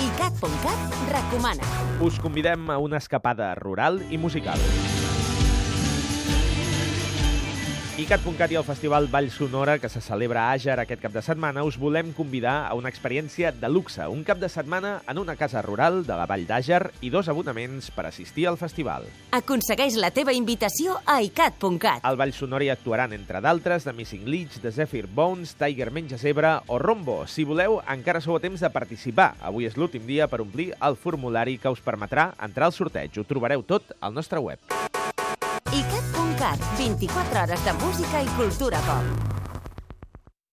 ICAT.cat recomana. Us convidem a una escapada rural i musical. ICAT.cat i el Festival Vall Sonora, que se celebra a Àger aquest cap de setmana, us volem convidar a una experiència de luxe, un cap de setmana en una casa rural de la Vall d'Àger i dos abonaments per assistir al festival. Aconsegueix la teva invitació a ICAT.cat. Al Vall Sonora hi actuaran, entre d'altres, The Missing Leech, The Zephyr Bones, Tiger Menja Zebra o Rombo. Si voleu, encara sou a temps de participar. Avui és l'últim dia per omplir el formulari que us permetrà entrar al sorteig. Ho trobareu tot al nostre web. ICAT.cat, 24 hores de música i cultura pop.